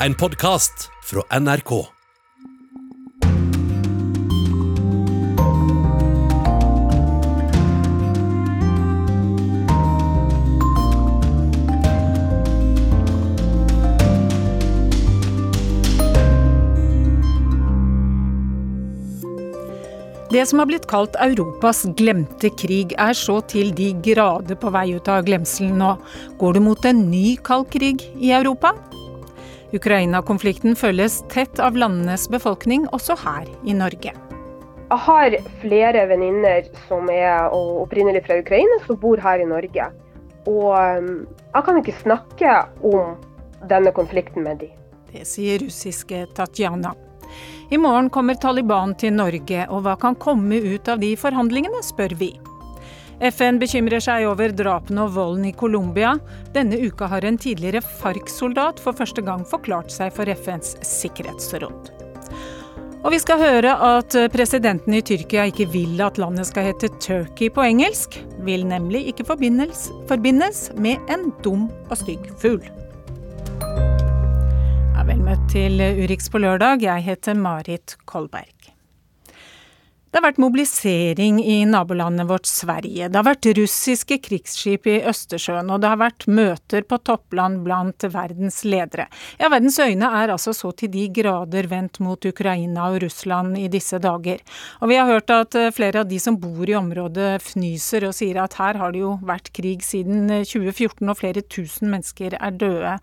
En podkast fra NRK. Det som har blitt kalt Europas glemte krig, er så til de grader på vei ut av glemselen nå. Går det mot en ny kald krig i Europa? Ukraina-konflikten følges tett av landenes befolkning, også her i Norge. Jeg har flere venninner som er opprinnelig fra Ukraina, som bor her i Norge. Og um, jeg kan ikke snakke om denne konflikten med dem. Det sier russiske Tatjana. I morgen kommer Taliban til Norge, og hva kan komme ut av de forhandlingene, spør vi. FN bekymrer seg over drapene og volden i Colombia. Denne uka har en tidligere FARC-soldat for første gang forklart seg for FNs sikkerhetsråd. Og vi skal høre at presidenten i Tyrkia ikke vil at landet skal hete Turkey på engelsk. Vil nemlig ikke forbindes, forbindes med en dum og stygg fugl. Vel møtt til Urix på lørdag. Jeg heter Marit Kolberg. Det har vært mobilisering i nabolandet vårt Sverige. Det har vært russiske krigsskip i Østersjøen, og det har vært møter på toppland blant verdens ledere. Ja, verdens øyne er altså så til de grader vendt mot Ukraina og Russland i disse dager. Og vi har hørt at flere av de som bor i området fnyser og sier at her har det jo vært krig siden 2014 og flere tusen mennesker er døde.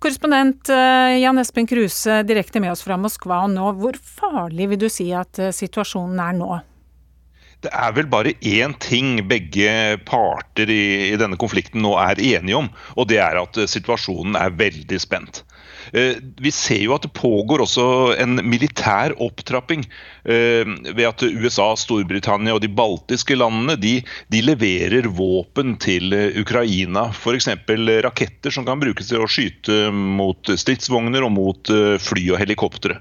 Korrespondent eh, Jan Espen Kruse direkte med oss fra Moskva nå. Hvor farlig vil du si at eh, situasjonen er nå? Det er vel bare én ting begge parter i, i, denne konflikten nå er enige om, og det er at eh, situasjonen er veldig spent. Eh, vi ser jo at det pågår også en militær opptrapping eh, ved at USA, Storbritannia og de baltiske landene de, de leverer våpen til eh, Ukraina. F.eks. raketter som kan brukes til å skyte mot stridsvogner og mot fly og helikoptre.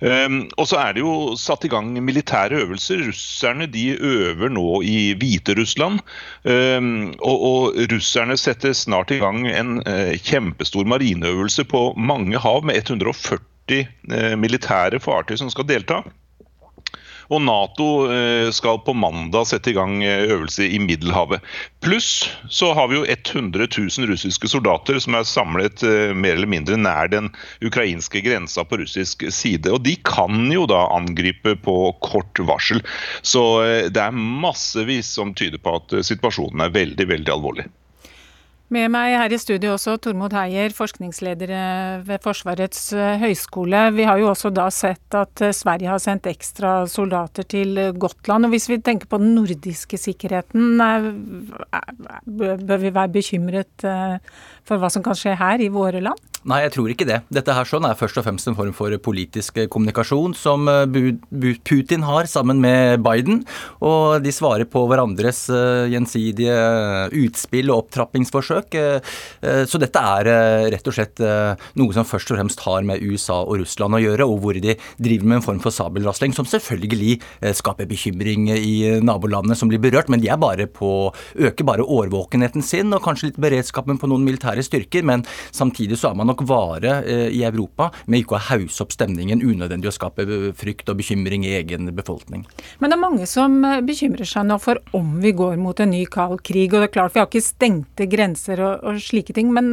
Um, og så er det jo satt i gang militære øvelser. Russerne de øver nå i Hviterussland. Um, og, og, russerne setter snart i gang en uh, kjempestor marineøvelse på mange hav med 140 uh, eh, militære fartøy som skal delta. Og Nato eh, skal på mandag sette i gang eh, øvelse i Middelhavet. Pluss så har vi jo 100 000 russiske soldater som er samlet eh, mer eller mindre nær den ukrainske grensa på russisk side. Og de kan jo da angripe på kort varsel. Så det er massevis som tyder på at situasjonen er veldig, veldig alvorlig. Med meg her i studio også Tormod Heier, forskningsleder eh, ved Forsvarets eh, høgskole. Vi har jo også da sett at eh, Sverige har sendt ekstra soldater til Gotland. og Hvis vi tenker på den nordiske sikkerheten, bør vi være bekymret for hva som kan skje her i våre land? Nei, jeg tror ikke det. Dette her sånn er først og fremst en form for politisk kommunikasjon som Putin har sammen med Biden. Og de svarer på hverandres gjensidige utspill og opptrappingsforsøk. Eh, eh, så dette er eh, rett og slett noe som først og fremst har med USA og Russland å gjøre, og hvor de driver med en form for sabelrasling, som selvfølgelig skaper bekymring i nabolandene som blir berørt. Men de er bare på, øker bare årvåkenheten sin, og kanskje litt beredskapen på noen militære styrker. Men samtidig så er man nok vare i Europa med ikke å hause opp stemningen unødvendig å skape frykt og bekymring i egen befolkning. Men det er mange som bekymrer seg nå for om vi går mot en ny kald krig. Og det er klart vi har ikke stengte grenser og, og, slike ting. Men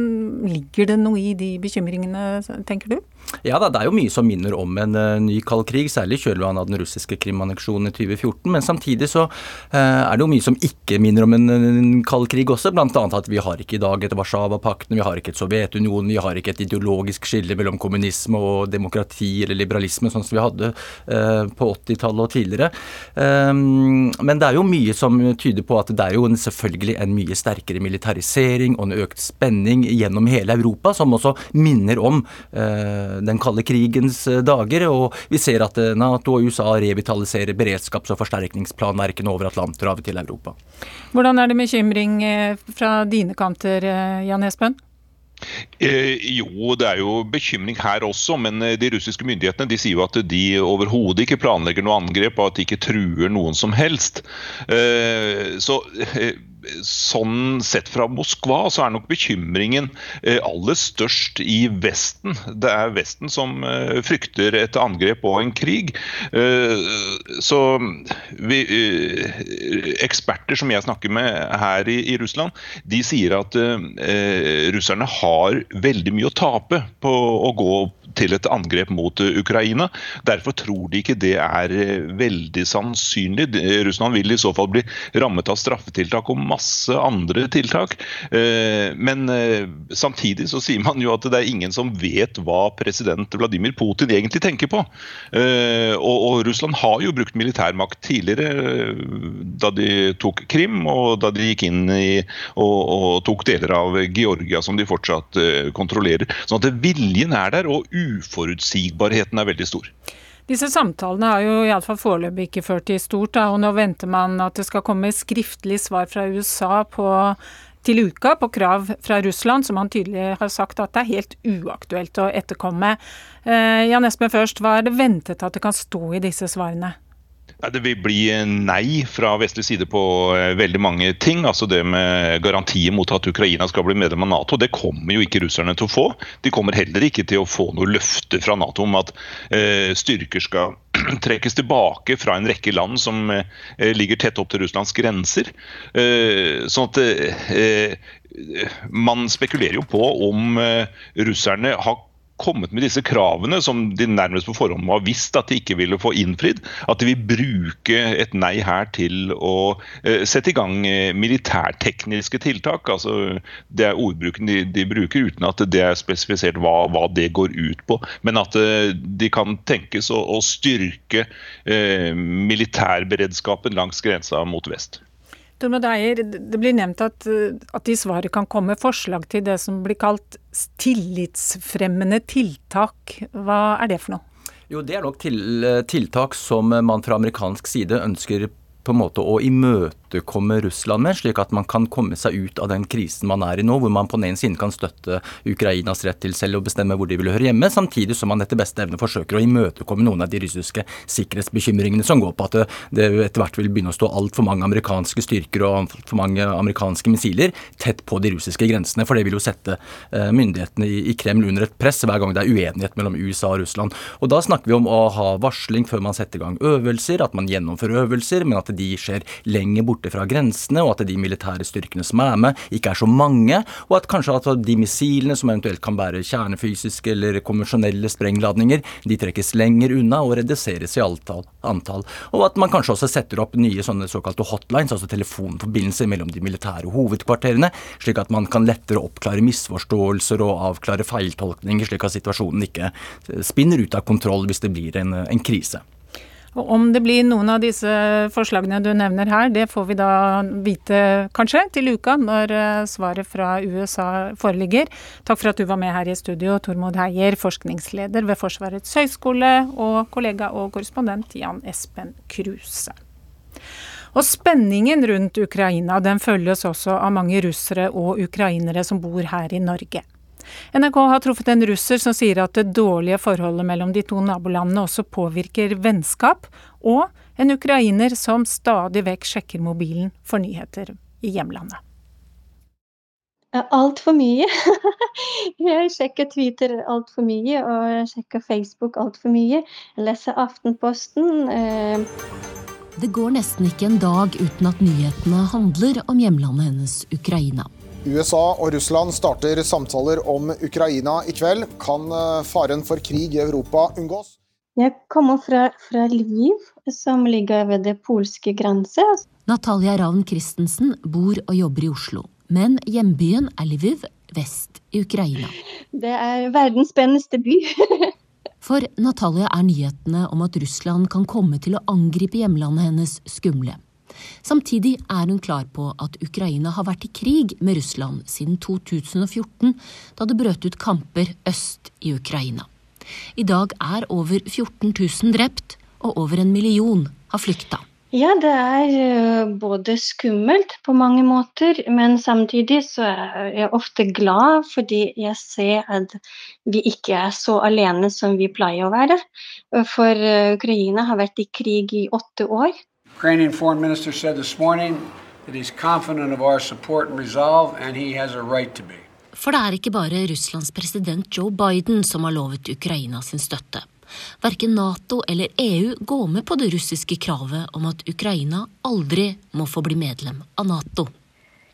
ligger det noe i de bekymringene, tenker du? Ja da, det er jo mye som minner om en uh, ny kald krig, særlig i kjølvannet av den russiske Krim-anneksjonen i 2014. Men samtidig så uh, er det jo mye som ikke minner om en, en kald krig også. Bl.a. at vi har ikke i dag et Warszawapakten, vi har ikke et Sovjetunionen, vi har ikke et ideologisk skille mellom kommunisme og demokrati eller liberalisme, sånn som vi hadde uh, på 80-tallet og tidligere. Um, men det er jo mye som tyder på at det er jo en, selvfølgelig en mye sterkere militarisering og en økt spenning gjennom hele Europa, som også minner om eh, den kalde krigens eh, dager. Og vi ser at eh, Nato og USA revitaliserer beredskaps- og forsterkningsplanverkene over Atlanterhavet til Europa. Hvordan er det med bekymring fra dine kanter, Jan Espen? Eh, jo, det er jo bekymring her også, men de russiske myndighetene de sier jo at de overhodet ikke planlegger noe angrep, og at de ikke truer noen som helst. Eh, så eh, sånn sett fra Moskva så er nok bekymringen eh, aller størst i Vesten. Det er Vesten som eh, frykter et angrep og en krig. Så vi, eksperter som jeg snakker med her i, i Russland, de sier at russerne har veldig mye å tape på å gå til et angrep mot eh, Ukraina. Derfor tror de ikke det er eh, veldig sannsynlig. Russland vil i så fall bli rammet av straffetiltak og masse andre tiltak. Eh, men samtidig så sier man jo at det er ingen som vet hva president Vladimir Putin egentlig tenker på. Og Russland har jo brukt militærmakt tidligere, da de tok Krim og da de gikk inn i og, og tok deler av Georgia, som de fortsatt kontrollerer. Sånn at viljen er der. og uforutsigbarheten er veldig stor. Disse samtalene har jo iallfall foreløpig ikke ført til stort, da, og nå venter man at det skal komme skriftlig svar fra USA på, til uka på krav fra Russland, som han tydelig har sagt at det er helt uaktuelt å etterkomme. Eh, Jan Espen først, hva er det ventet at det kan stå i disse svarene? Det vil bli nei fra vestlig side på eh, veldig mange ting. altså Det med garantier mot at Ukraina skal bli medlem av Nato, det kommer jo ikke russerne til å få. De kommer heller ikke til å få noe løfte fra Nato om at eh, styrker skal trekkes tilbake fra en rekke land som eh, ligger tett opp til Russlands grenser. Eh, sånn at eh, Man spekulerer jo på om eh, russerne har kommet med disse kravene som de nærmest på forhånd må ha visst at de ikke ville få innfridd, at de vil bruke et nei her til å uh, sette i gang uh, militærtekniske tiltak. altså Det er ordbruken de, de bruker, uten at det er spesifisert hva, hva det går ut på. Men at uh, de kan tenkes å, å styrke militærberedskapen langs grensa mot vest. Det blir nevnt at, at i svaret kan komme forslag til det som blir kalt tillitsfremmende tiltak. Hva er det for noe? Jo, Det er nok til, tiltak som man fra amerikansk side ønsker på en måte å imøtekomme Russland med, slik at man kan komme seg ut av den krisen man er i nå, hvor man på den ene siden kan støtte Ukrainas rett til selv å bestemme hvor de vil høre hjemme, samtidig som man etter beste evne forsøker å imøtekomme noen av de russiske sikkerhetsbekymringene som går på at det, etter hvert vil begynne å stå altfor mange amerikanske styrker og altfor mange amerikanske missiler tett på de russiske grensene. For det vil jo sette eh, myndighetene i Kreml under et press hver gang det er uenighet mellom USA og Russland. Og Da snakker vi om å ha varsling før man setter i gang øvelser, at man gjennomfører øvelser, men at de skjer lenger borte fra grensene, og at de militære styrkene som er med, ikke er så mange, og at kanskje at de missilene som eventuelt kan bære kjernefysiske eller konvensjonelle sprengladninger, de trekkes lenger unna og reduseres i antall. Og at man kanskje også setter opp nye sånne såkalte hotlines, altså telefonforbindelser mellom de militære hovedkvarterene, slik at man kan lettere oppklare misforståelser og avklare feiltolkninger, slik at situasjonen ikke spinner ut av kontroll hvis det blir en, en krise. Og om det blir noen av disse forslagene du nevner her, det får vi da vite kanskje til uka, når eh, svaret fra USA foreligger. Takk for at du var med her i studio, Tormod Heier, forskningsleder ved Forsvarets høgskole, og kollega og korrespondent Jan Espen Kruse. Og spenningen rundt Ukraina den følges også av mange russere og ukrainere som bor her i Norge. NRK har truffet en russer som sier at det dårlige forholdet mellom de to nabolandene også påvirker vennskap, og en ukrainer som stadig vekk sjekker mobilen for nyheter i hjemlandet. Altfor mye. jeg sjekker Twitter altfor mye, og jeg sjekker Facebook altfor mye. Jeg leser Aftenposten. Eh. Det går nesten ikke en dag uten at nyhetene handler om hjemlandet hennes, Ukraina. USA og Russland starter samtaler om Ukraina i kveld. Kan eh, faren for krig i Europa unngås? Jeg kommer fra, fra Lviv, som ligger ved det polske grense. Natalia Ravn Christensen bor og jobber i Oslo, men hjembyen er Lviv, vest i Ukraina. Det er verdens spennende by. For Natalia er nyhetene om at Russland kan komme til å angripe hjemlandet hennes skumle. Samtidig er hun klar på at Ukraina har vært i krig med Russland siden 2014, da det brøt ut kamper øst i Ukraina. I dag er over 14 000 drept, og over en million har flykta. Ja, det er eh, både skummelt på mange måter, men samtidig så er jeg ofte glad fordi jeg ser at vi ikke er så alene som vi pleier å være. For eh, Ukraina har vært i krig i åtte år. Ukrainian foreign minister said this morning that he's confident of our support and resolve, and he has a right to be. For det er ikke bare Russlands president Joe Biden som har lovet Ukraina sin støtte. Verken Nato eller EU går med på det russiske kravet om at Ukraina aldri må få bli medlem av Nato.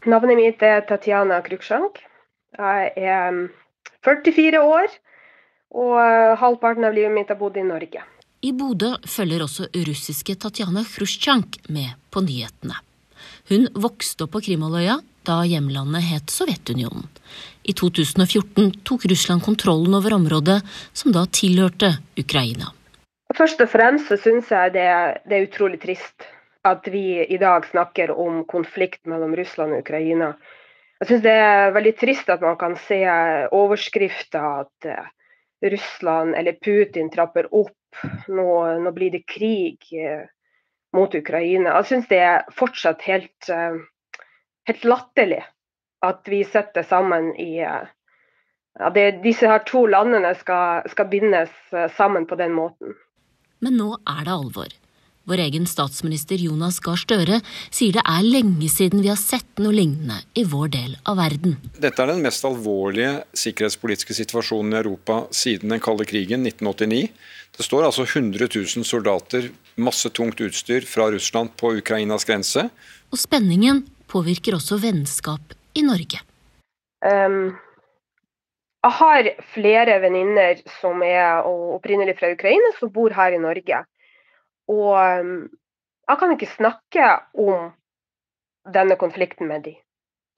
Navnet mitt er Tatjana Kruksjank. Jeg er 44 um, år, og uh, halvparten av livet mitt har bodd i Norge. I Bodø følger også russiske Tatjana Khrusjtsjank med på nyhetene. Hun vokste opp på Krimhalvøya da hjemlandet het Sovjetunionen. I 2014 tok Russland kontrollen over området som da tilhørte Ukraina. Først og fremst så syns jeg det, det er utrolig trist at vi i dag snakker om konflikt mellom Russland og Ukraina. Jeg syns det er veldig trist at man kan se overskrifter at eh, Russland eller Putin trapper opp. Nå, nå blir det krig eh, mot Ukraina. Jeg syns det er fortsatt helt, eh, helt latterlig at vi sitter sammen i ja, det, Disse her to landene skal, skal bindes sammen på den måten. Men nå er det alvor. Vår egen statsminister Jonas Gahr Støre sier det er lenge siden vi har sett noe lignende i vår del av verden. Dette er den mest alvorlige sikkerhetspolitiske situasjonen i Europa siden den kalde krigen 1989. Det står altså 100 000 soldater, masse tungt utstyr fra Russland på Ukrainas grense. Og spenningen påvirker også vennskap i Norge. Um, jeg har flere venninner som er opprinnelig fra Ukraina, som bor her i Norge. Og um, jeg kan ikke snakke om denne konflikten med dem.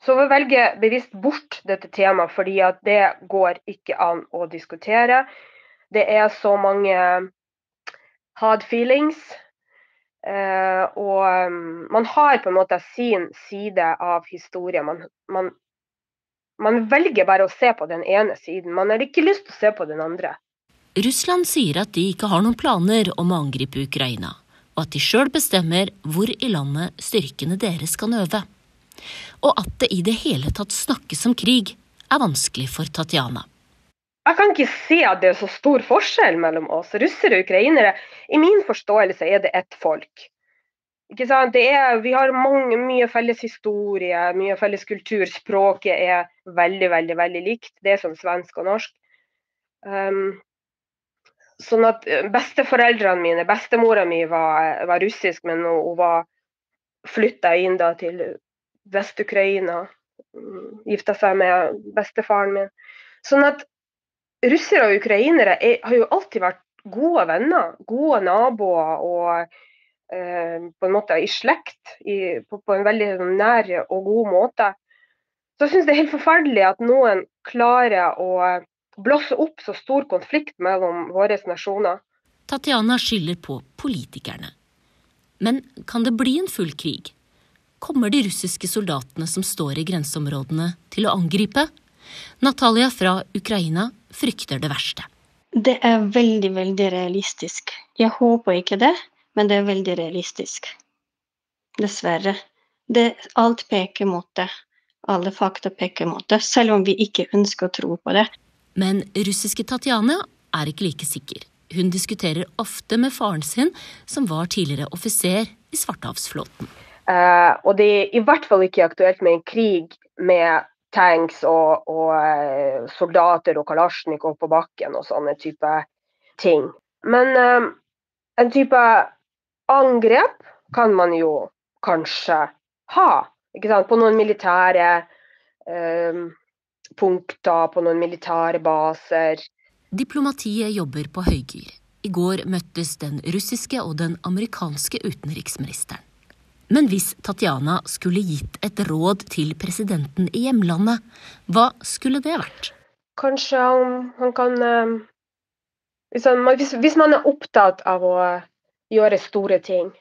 Så vi velger bevisst bort dette temaet, fordi at det går ikke an å diskutere. Det er så mange hard feelings. Uh, og um, man har på en måte sin side av historien. Man, man, man velger bare å se på den ene siden. Man har ikke lyst til å se på den andre. Russland sier at de ikke har noen planer om å angripe Ukraina, og at de sjøl bestemmer hvor i landet styrkene deres kan øve. Og at det i det hele tatt snakkes om krig, er vanskelig for Tatjana. Jeg kan ikke se at det er så stor forskjell mellom oss. Russere og ukrainere, i min forståelse er det ett folk. Er, vi har mange, mye felles historie, mye felles kultur. Språket er veldig, veldig veldig likt. Det er som svensk og norsk. Um, Sånn at eh, Besteforeldrene mine, bestemora mi var, var, russisk, men hun var flytta inn da til Vest-Ukraina. Mm, Gifta seg med bestefaren min. Sånn at russere og ukrainere er, har jo alltid vært gode venner, gode naboer og eh, på en måte i slekt i, på, på, en veldig nær og god måte. Så jeg syns det er helt forferdelig at noen klarer å blåse opp så stor konflikt mellom våre nasjoner. Tatjana skylder på politikerne. Men kan det bli en full krig? Kommer de russiske soldatene som står i grenseområdene til å angripe? Natalia fra Ukraina frykter det verste. Det er veldig, veldig realistisk. Jeg håper ikke det, men det er veldig realistisk. Dessverre. Det, alt peker mot det. Alle fakta peker mot det, selv om vi ikke ønsker å tro på det. Men russiske Tatjana er ikke like sikker. Hun diskuterer ofte med faren sin, som var tidligere offiser i Svartehavsflåten. Uh, og det er i hvert fall ikke aktuelt med en krig med tanks og, og uh, soldater og kalasjnikov på bakken og sånne type ting. Men uh, en type angrep kan man jo kanskje ha. På noen militære punkter på noen militære baser. Diplomatiet jobber på høygir. I går møttes den russiske og den amerikanske utenriksministeren. Men hvis Tatjana skulle gitt et råd til presidenten i hjemlandet, hva skulle det vært? Kanskje om han kan eh, hvis, han, hvis, hvis man er opptatt av å gjøre store ting,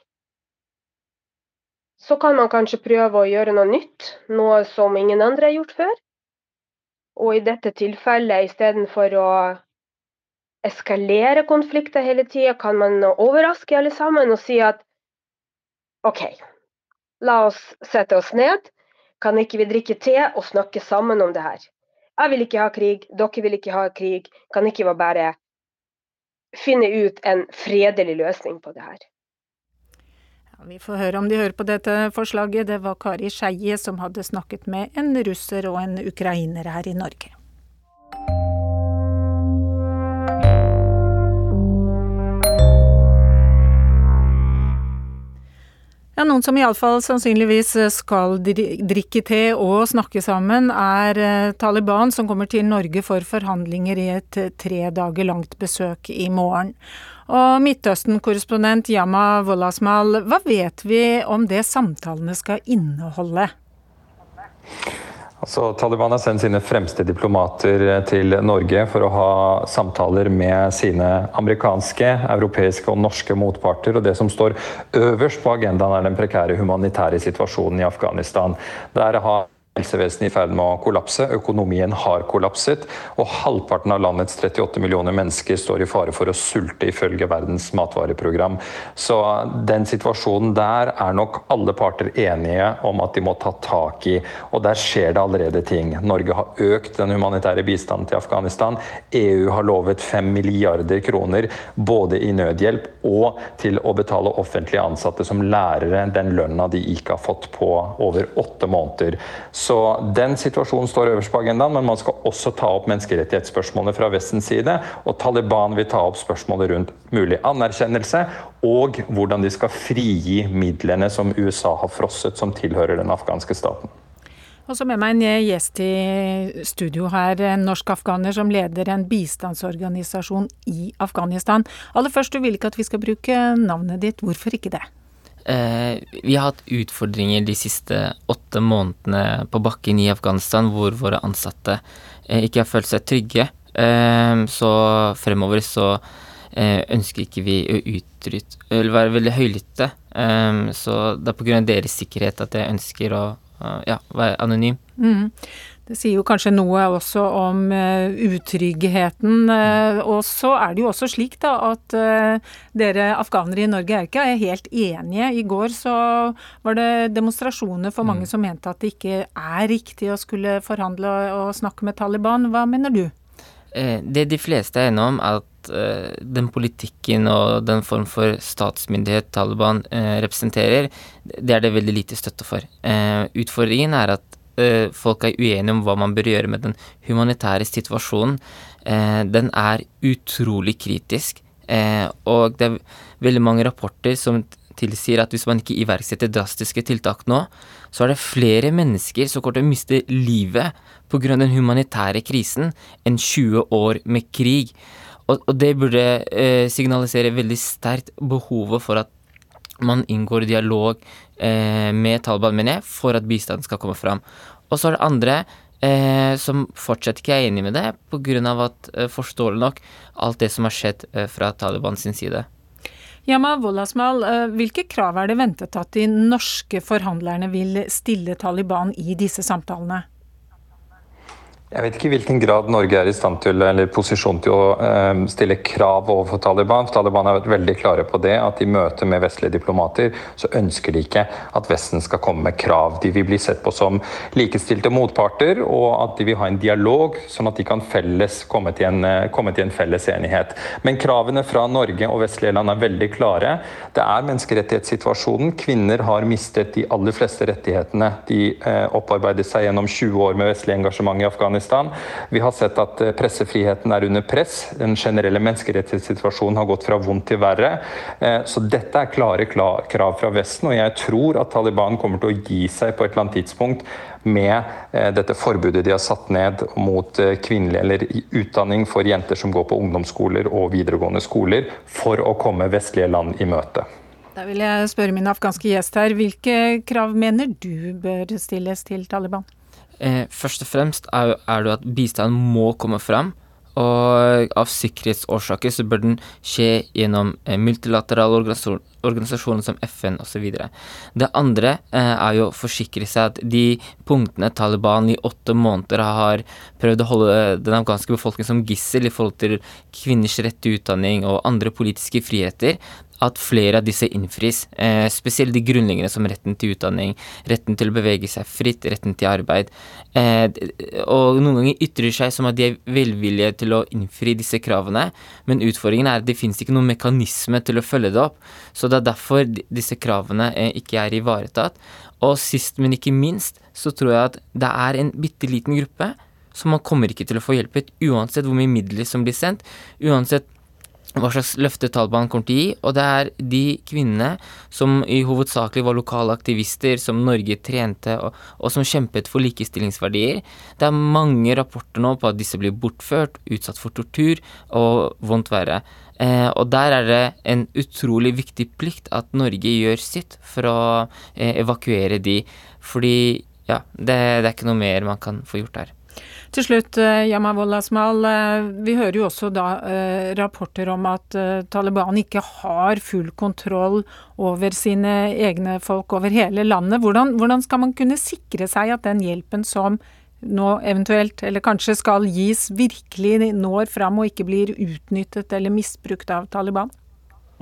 så kan man kanskje prøve å gjøre noe nytt. Noe som ingen andre har gjort før. Og i dette tilfellet, istedenfor å eskalere konflikter hele tida, kan man overraske alle sammen og si at OK, la oss sette oss ned. Kan ikke vi drikke te og snakke sammen om det her? Jeg vil ikke ha krig, dere vil ikke ha krig. Kan ikke vi bare finne ut en fredelig løsning på det her? Vi får høre om de hører på dette forslaget. Det var Kari Skeie som hadde snakket med en russer og en ukrainer her i Norge. Ja, Noen som iallfall sannsynligvis skal drikke te og snakke sammen, er eh, Taliban, som kommer til Norge for forhandlinger i et tre dager langt besøk i morgen. Og Midtøsten-korrespondent Yama Wolasmal, hva vet vi om det samtalene skal inneholde? Altså, Taliban har sendt sine fremste diplomater til Norge for å ha samtaler med sine amerikanske, europeiske og norske motparter. og Det som står øverst på agendaen, er den prekære humanitære situasjonen i Afghanistan. Der har Helsevesenet i ferd med å kollapse, økonomien har kollapset, og halvparten av landets 38 millioner mennesker står i fare for å sulte, ifølge Verdens matvareprogram. Så den situasjonen der er nok alle parter enige om at de må ta tak i, og der skjer det allerede ting. Norge har økt den humanitære bistanden til Afghanistan. EU har lovet 5 milliarder kroner både i nødhjelp og til å betale offentlige ansatte som lærere den lønna de ikke har fått på over åtte måneder. Den situasjonen står øverst på agendaen, men man skal også ta opp menneskerettighetsspørsmålene fra Vestens side. Og Taliban vil ta opp spørsmålet rundt mulig anerkjennelse og hvordan de skal frigi midlene som USA har frosset, som tilhører den afghanske staten. Og så med meg en gjest i studio her, en norsk afghaner som leder en bistandsorganisasjon i Afghanistan. Aller først, du vil ikke at vi skal bruke navnet ditt, hvorfor ikke det? Eh, vi har hatt utfordringer de siste åtte månedene på bakken i Afghanistan hvor våre ansatte eh, ikke har følt seg trygge. Eh, så fremover så ønsker ikke vi å Eller være veldig høylytte. så det er pga. deres sikkerhet at jeg ønsker å ja, være anonym. Mm. Det sier jo kanskje noe også om uh, utryggheten. Uh, og så er det jo også slik da at uh, dere afghanere i Norge er ikke helt enige. I går så var det demonstrasjoner for mange mm. som mente at det ikke er riktig å skulle forhandle og, snakke med Taliban. Hva mener du? Det de fleste er enige om, er at den politikken og den form for statsmyndighet Taliban representerer, det er det veldig lite støtte for. Utfordringen er at Eh, folk er uenige om hva man bør gjøre med den humanitære situasjonen. Eh, den er utrolig kritisk, eh, og det er veldig mange rapporter som tilsier at hvis man ikke iverksetter drastiske tiltak nå, så er det flere mennesker som kommer til å miste livet pga. den humanitære krisen enn 20 år med krig. Og, og det burde eh, signalisere veldig sterkt behovet for at man inngår dialog eh, med Taliban, mener jeg, for at bistanden skal komme fram. Og så er det andre eh, som fortsatt ikke er enig med det, pga. at, eh, forståelig nok, alt det som har skjedd eh, fra Taliban sin side. Yama Wolasmal, eh, hvilke krav er det ventet at de norske forhandlerne vil stille Taliban i disse samtalene? Jeg vet ikke i hvilken grad Norge er i stand til eller posisjon til å uh, stille krav overfor Taliban. Taliban har vært veldig klare på det, at i møte med vestlige diplomater så ønsker de ikke at Vesten skal komme med krav. De vil bli sett på som likestilte motparter, og at de vil ha en dialog, sånn at de kan felles komme til en, uh, komme til en felles enighet. Men kravene fra Norge og vestlige land er veldig klare. Det er menneskerettighetssituasjonen. Kvinner har mistet de aller fleste rettighetene de uh, opparbeidet seg gjennom 20 år med vestlig engasjement i Afghanistan. Afghanistan. Vi har sett at eh, pressefriheten er under press. Den generelle menneskerettighetssituasjonen har gått fra vondt til verre. Eh, så dette er klare krav fra Vesten, og jeg tror at Taliban kommer til å gi seg på et eller annet tidspunkt med eh, dette forbudet de har satt ned mot kvinnelig eller utdanning for jenter som går på ungdomsskoler og videregående skoler, for å komme vestlige land i møte. Da vil jeg spørre min afghanske gjest her, hvilke krav mener du bør stilles til Taliban? Eh, først og fremst er, er det at bistand må komme fram. Og av sikkerhetsårsaker så bør den skje gjennom eh, multilaterale organisasjoner som FN osv. Det andre eh, er jo å forsikre seg at de punktene Taliban i åtte måneder har prøvd å holde den afghanske befolkningen som gissel i forhold til kvinners rett til utdanning og andre politiske friheter, at flere av disse innfris. Eh, spesielt de grunnleggende som retten til utdanning, retten til å bevege seg fritt, retten til arbeid. Eh, og noen ganger ytrer seg som at de er velvillige til å innfri disse kravene, men utfordringen er at det finnes ikke noen mekanisme til å følge det opp. Så det er derfor disse kravene eh, ikke er ivaretatt. Og sist, men ikke minst, så tror jeg at det er en bitte liten gruppe som man kommer ikke til å få hjelpet, uansett hvor mye midler som blir sendt, uansett hva slags løfte Taliban kommer til å gi. Og det er de kvinnene som i hovedsakelig var lokale aktivister, som Norge trente, og, og, som kjempet for likestillingsverdier. Det er mange rapporter nå på at disse blir bortført, utsatt for tortur og vondt verre. Eh, og der er det en utrolig viktig plikt at Norge gjør sitt for å eh, evakuere de. Fordi ja, det, det er ikke noe mer man kan få gjort her. Til slutt, eh, Yamavollah Asmal. Eh, vi hører jo også da eh, rapporter om at Taliban ikke har full kontroll over sine egne folk over hele landet. Hvordan, hvordan skal man kunne sikre seg at den hjelpen som nå eventuelt, eller kanskje skal gis, virkelig når fram og ikke blir utnyttet eller misbrukt av Taliban?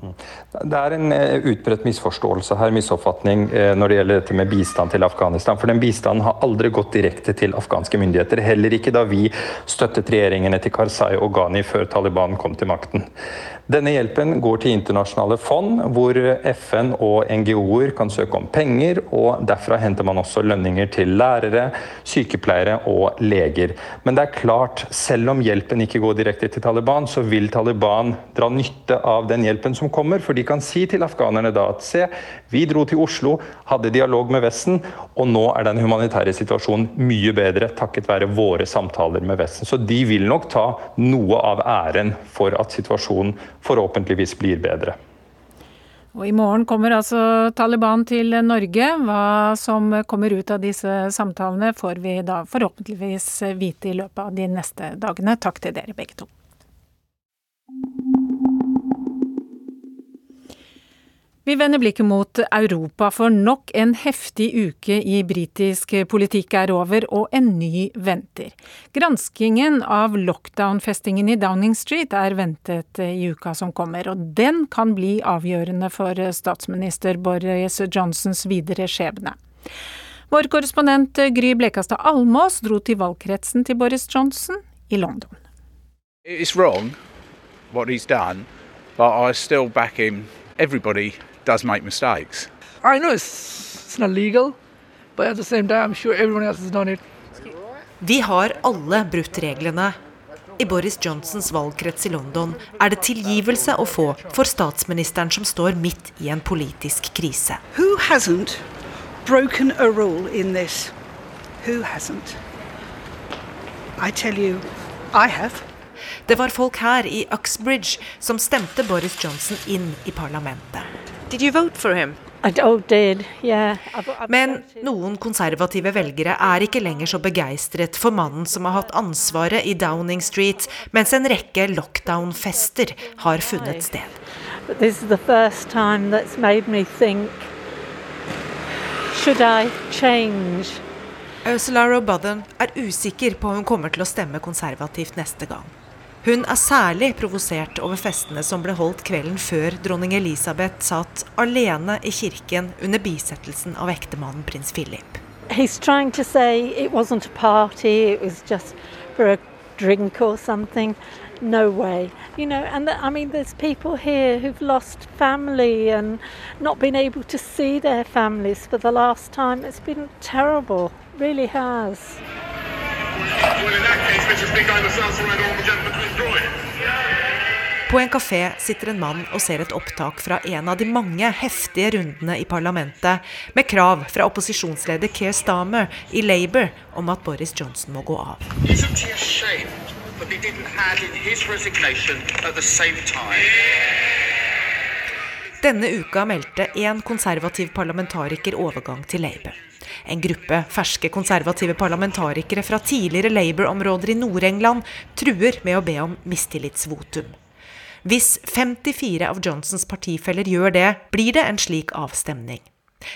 Det er en eh, utbredt misforståelse her, misoppfatning, eh, når det gjelder dette med bistand til Afghanistan. For den bistanden har aldri gått direkte til afghanske myndigheter. Heller ikke da vi støttet regjeringene til Karzai og Ghani før Taliban kom til makten. Denne hjelpen går til internasjonale fond, hvor FN og NGO-er kan søke om penger, og derfra henter man også lønninger til lærere, sykepleiere og leger. Men det er klart, selv om hjelpen ikke går direkte til Taliban, så vil Taliban dra nytte av den hjelpen som kommer, for de kan si til afghanerne da at se, vi dro til Oslo, hadde dialog med Vesten, og nå er den humanitære situasjonen mye bedre takket være våre samtaler med Vesten. Så de vil nok ta noe av æren for at situasjonen forhåpentligvis blir bedre. Og I morgen kommer altså Taliban til Norge. Hva som kommer ut av disse samtalene får vi da forhåpentligvis vite i løpet av de neste dagene. Takk til dere begge to. Vi vender blikket mot Europa, for nok en heftig uke i britisk politikk er over, og en ny venter. Granskingen av lockdown-festingen i Downing Street er ventet i uka som kommer, og den kan bli avgjørende for statsminister Boris Johnsons videre skjebne. Vår korrespondent Gry Blekastad Almås dro til valgkretsen til Boris Johnson i London. It's wrong what he's done, but I still back him. Everybody does make mistakes. I know it's, it's not legal, but at the same time, I'm sure everyone else has done it. Vi har alle brutt reglene. I Boris Johnsons valgkrets i London er det tilgivelse å få for statsministeren som står midt i en politisk krise. Who hasn't broken a rule in this? Who hasn't? I tell you, I have. Det var folk her i Uxbridge som stemte Boris Johnson inn i parlamentet. Did you vote for him? Men noen konservative velgere er ikke lenger så begeistret for mannen som har hatt ansvaret i Downing Street, mens en rekke lockdown-fester har funnet sted. Ursula Robothen er usikker på om hun kommer til å stemme konservativt neste gang. Hun er særlig provosert over festene som ble holdt kvelden før dronning Elisabeth satt alene i kirken under bisettelsen av ektemannen prins Philip. He's trying to say it wasn't a party, it was just for a drink or something. No way. You know, and the, I mean, there's people here who've lost family and not been able to see their families for the last time. It's been terrible, really has. På en kafé sitter en mann og ser et opptak fra en av de mange heftige rundene i parlamentet, med krav fra opposisjonsleder Keir Stamer i Labour om at Boris Johnson må gå av. Denne uka meldte én konservativ parlamentariker overgang til Labour. En gruppe ferske konservative parlamentarikere fra tidligere Labour-områder i Nord-England truer med å be om mistillitsvotum. Hvis 54 av Johnsons partifeller gjør det, blir det en slik avstemning.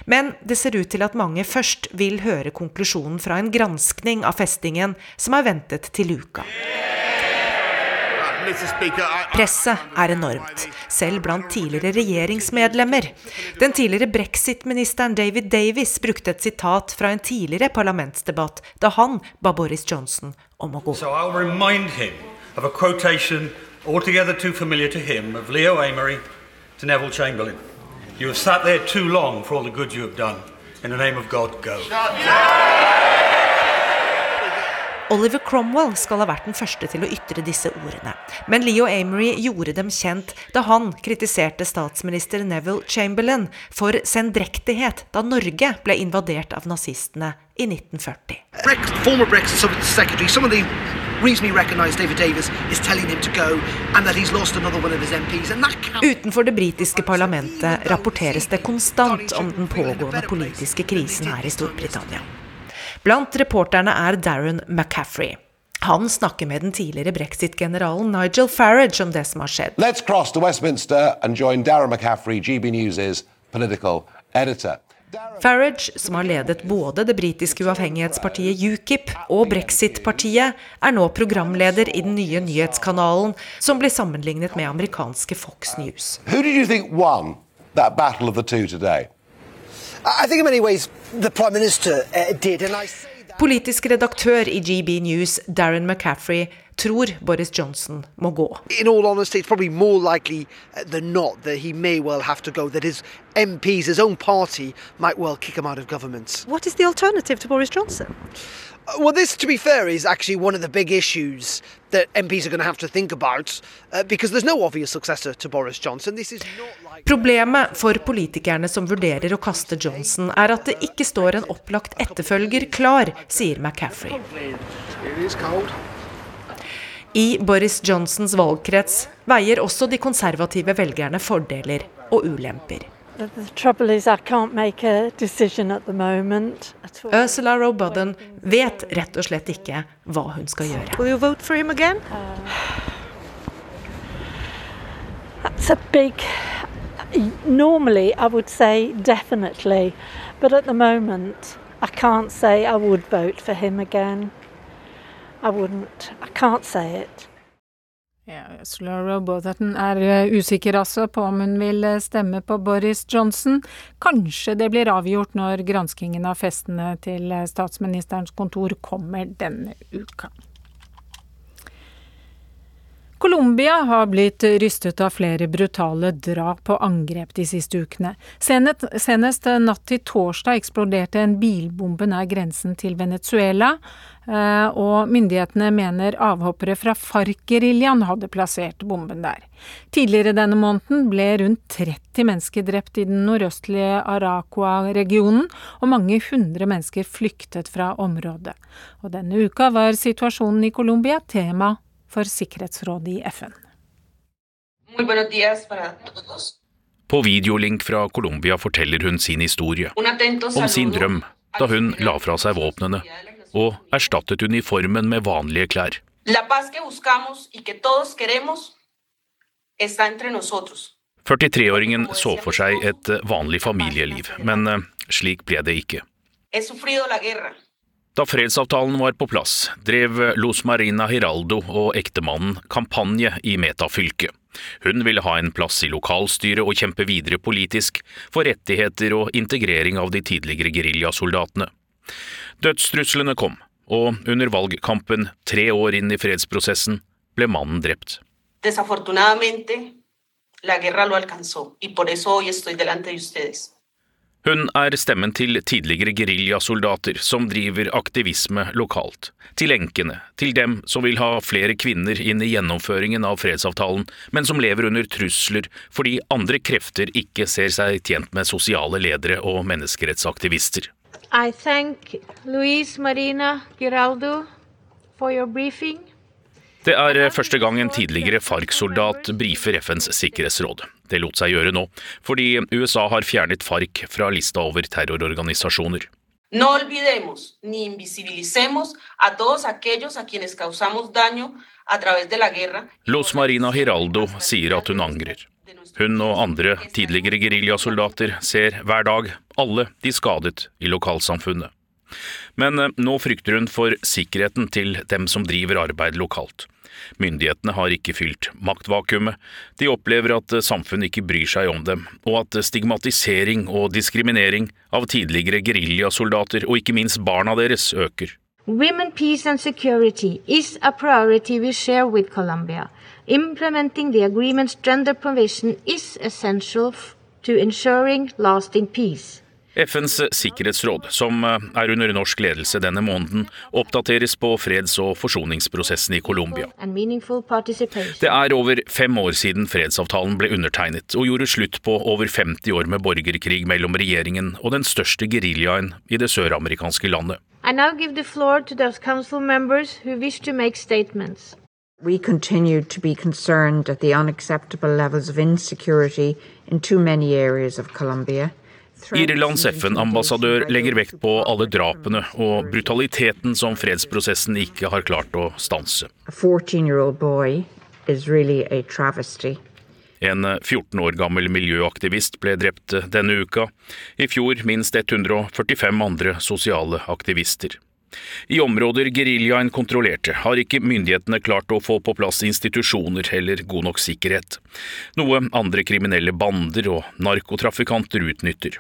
Men det ser ut til at mange først vil høre konklusjonen fra en granskning av festingen som er ventet til uka. Presset er enormt, selv blant tidligere regjeringsmedlemmer. Den tidligere brexit-ministeren David Davis brukte et sitat fra en tidligere parlamentsdebatt da han ba Boris Johnson om å gå. So altogether too familiar to him of Leo Amory to Neville Chamberlain. You have sat there too long for all the good you have done. In the name of God, go. Oliver Cromwell skal ha vært den første til å ytre disse ordene. Men Leo Amory gjorde dem kjent da han kritiserte statsminister Neville Chamberlain for sendrektighet da Norge ble invadert av nazistene i 1940. Brex- former Brexit Secretary, some of the reason he recognised David Davis is telling him to go and that he's lost another one of his MPs. And that can Utenfor det britiske parlamentet rapporteres det konstant om den pågående politiske krisen her i Storbritannia. Blant reporterne er Darren McCaffrey. Han snakker med den tidligere brexit-generalen Nigel Farage om det som har skjedd. Let's cross to Westminster and join Darren McCaffrey, GB News' political editor. Farage, som har ledet både det britiske uavhengighetspartiet UKIP og Brexit-partiet, er nå programleder i den nye nyhetskanalen, som blir sammenlignet med amerikanske Fox News. Who did you think won that battle of the two today? Ways the Prime Minister uh, did, and I Politisk redaktør i GB News, Darren McCaffrey, tror Boris Johnson må gå. in all honesty, it's probably more likely uh, than not that he may well have to go, that his MPs, his own party, might well kick him out of government. What is the alternative to Boris Johnson? Well, this, to be fair, is actually one of the big issues that MPs are going to have to think about uh, because there's no obvious successor to Boris Johnson. This is Problemet for politikerne som vurderer å kaste Johnson, er at det ikke står en opplagt etterfølger klar, sier McCaffrey. I Boris Johnsons valgkrets veier også de konservative velgerne fordeler og ulemper. The, the trouble is, I can't make a decision at the moment. Ursula Robotham vet rett og slett ikke hva hun skal gjøre. Will you vote for him again? Uh, that's a big. Normally, I would say definitely, but at the moment, I can't say I would vote for him again. I wouldn't. I can't say it. Ja, Ursula Robotham er eh, usikker altså på om hun vil eh, stemme på Boris Johnson. Kanskje det blir avgjort når granskingen av festene til eh, statsministerens kontor kommer denne uka. Colombia har blitt rystet av flere brutale drap og angrep de siste ukene. Senest, natt til torsdag eksploderte en bilbombe nær grensen til Venezuela, eh, og myndighetene mener avhoppere fra FARC-geriljaen hadde plassert bomben der. Tidligere denne måneden ble rundt 30 mennesker drept i den nordøstlige Aracua-regionen, og mange hundre mennesker flyktet fra området. Og denne uka var situasjonen i Colombia tema for Sikkerhetsrådet i FN. Muy buenos días para todos. På videolink fra Colombia forteller hun sin historie, om sin drøm da hun la fra seg våpnene og erstattet uniformen med vanlige klær. La buscamos y que todos queremos está entre nosotros. 43-åringen så for seg et vanlig familieliv, men eh, slik ble det ikke. Da fredsavtalen var på plass, drev Los Marina Hiraldo og ektemannen kampanje i Meta-fylket. Hun ville ha en plass i lokalstyret og kjempe videre politisk for rettigheter og integrering av de tidligere geriljasoldatene. Dødstruslene kom, og under valgkampen, tre år inn i fredsprosessen, ble mannen drept. Desafortunadamente, la guerra lo alcanzó y por eso hoy estoy delante de ustedes. Hun er stemmen til tidligere geriljasoldater som driver aktivisme lokalt, til enkene, til dem som vil ha flere kvinner inn i gjennomføringen av fredsavtalen, men som lever under trusler fordi andre krefter ikke ser seg tjent med sosiale ledere og menneskerettsaktivister. I thank Luis Marina Giraldo for your briefing. Det er første gang en tidligere FARC-soldat brifer FNs sikkerhetsråd. Det lot seg gjøre nå, fordi USA har fjernet FARC fra lista over terrororganisasjoner. No olvidemos ni invisibilicemos a todos aquellos a quienes causamos daño a través de la guerra. Los Marina Hiraldo sier at hun angrer. Hun og andre tidligere geriljasoldater ser hver dag alle de skadet i lokalsamfunnet. Men eh, nå frykter hun for sikkerheten til dem som driver arbeid lokalt. Myndighetene har ikke fylt maktvakuumet, de opplever at samfunnet ikke bryr seg om dem, og at stigmatisering og diskriminering av tidligere geriljasoldater, og ikke minst barna deres, øker. Women, peace and security is a priority we share with Colombia. Implementing the agreement's gender provision is essential to ensuring lasting peace. FNs sikkerhetsråd, som eh, er under norsk ledelse denne måneden, oppdateres på freds- og forsoningsprosessen i Colombia. Det er over fem år siden fredsavtalen ble undertegnet, og gjorde slutt på over 50 år med borgerkrig mellom regjeringen og den største geriljaen i det søramerikanske landet. I now give the floor to those council members who wish to make statements. We continue to be concerned at the unacceptable levels of insecurity in too many areas of Colombia. Irlands FN-ambassadør legger vekt på alle drapene og brutaliteten som fredsprosessen ikke har klart å stanse. A 14 year old boy is really a travesty. En 14 år gammel miljøaktivist ble drept denne uka. I fjor minst 145 andre sosiale aktivister. I områder geriljaen kontrollerte, har ikke myndighetene klart å få på plass institusjoner eller god nok sikkerhet. Noe andre kriminelle bander og narkotrafikanter utnytter.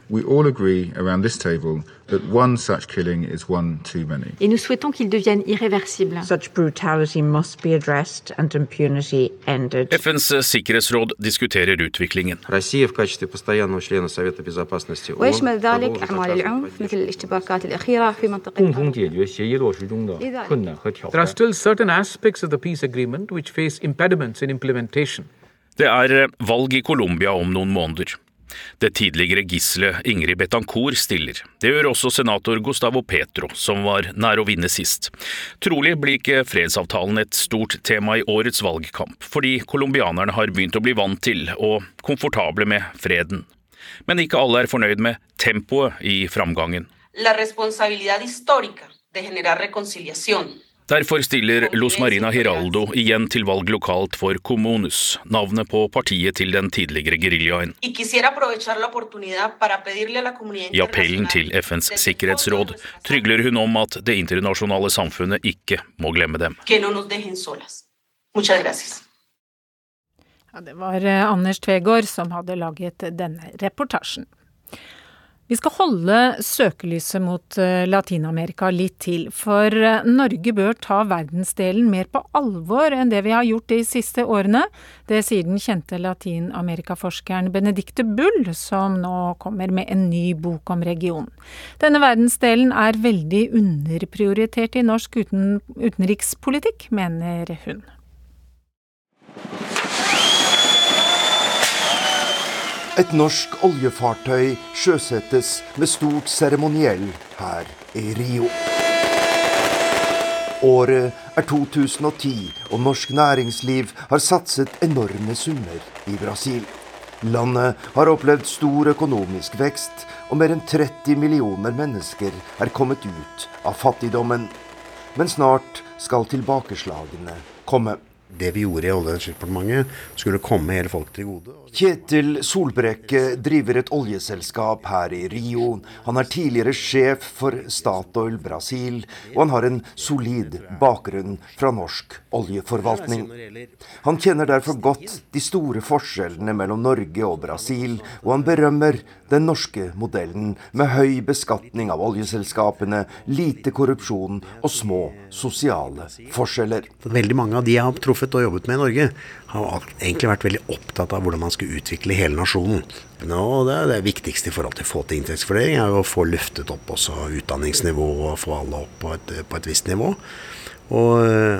But one such killing is one too many. Et nous souhaitons qu'il devienne irréversible. Such brutality must be addressed and impunity ended. FNs eh, sikkerhetsråd diskuterer utviklingen. Россия в качестве постоянного члена Совета безопасности ООН. ويشمل ذلك أعمال العنف مثل الاشتباكات الأخيرة في منطقة. There are still certain aspects of the peace agreement which face impediments in implementation. Det er eh, valg i Colombia om noen måneder. Det tidligere gisselet Ingrid Betancourt stiller. Det gjør også senator Gustavo Petro, som var nær å vinne sist. Trolig blir ikke fredsavtalen et stort tema i årets valgkamp, fordi colombianerne har begynt å bli vant til og komfortable med freden. Men ikke alle er fornøyd med tempoet i framgangen. La responsabilidad histórica de generar reconciliación Derfor stiller Los Marina Hiraldo igjen til valg lokalt for Comunus, navnet på partiet til den tidligere geriljaen. y quisiera aprovechar la oportunidad para pedirle a la comunidad I appellen til FNs sikkerhetsråd trygler hun om at det internasjonale samfunnet ikke må glemme dem. que no nos dejen solas. Muchas gracias. Ja, det var eh, Anders Tvegård som hadde laget denne reportasjen. Vi skal holde søkelyset mot eh, Latin-Amerika litt til, for eh, Norge bør ta verdensdelen mer på alvor enn det vi har gjort de siste årene. Det sier den kjente Latin-Amerika-forskeren Benedicte Bull, som nå kommer med en ny bok om regionen. Denne verdensdelen er veldig underprioritert i norsk uten, utenrikspolitikk, mener hun. Et norsk oljefartøy sjøsettes med stort seremoniell her i Rio. Året er 2010, og norsk næringsliv har satset enorme summer i Brasil. Landet har opplevd stor økonomisk vekst, og mer enn 30 millioner mennesker er kommet ut av fattigdommen. Men snart skal tilbakeslagene komme. Det vi gjorde i Olje- og energidepartementet, skulle komme hele folket til gode. Kjetil Solbrekke driver et oljeselskap her i Rio. Han er tidligere sjef for Statoil Brasil, og han har en solid bakgrunn fra norsk oljeforvaltning. Han kjenner derfor godt de store forskjellene mellom Norge og Brasil, og han berømmer den norske modellen med høy beskatning av oljeselskapene, lite korrupsjon og små sosiale forskjeller. Veldig mange av de jeg har truffet og jobbet med i Norge, har egentlig vært veldig opptatt av hvordan man skulle utvikle hele nasjonen. Nå, det, det viktigste i forhold til å få til inntektsfordeling, er jo å få løftet opp også utdanningsnivå og få alle opp på et, på et visst nivå. Og,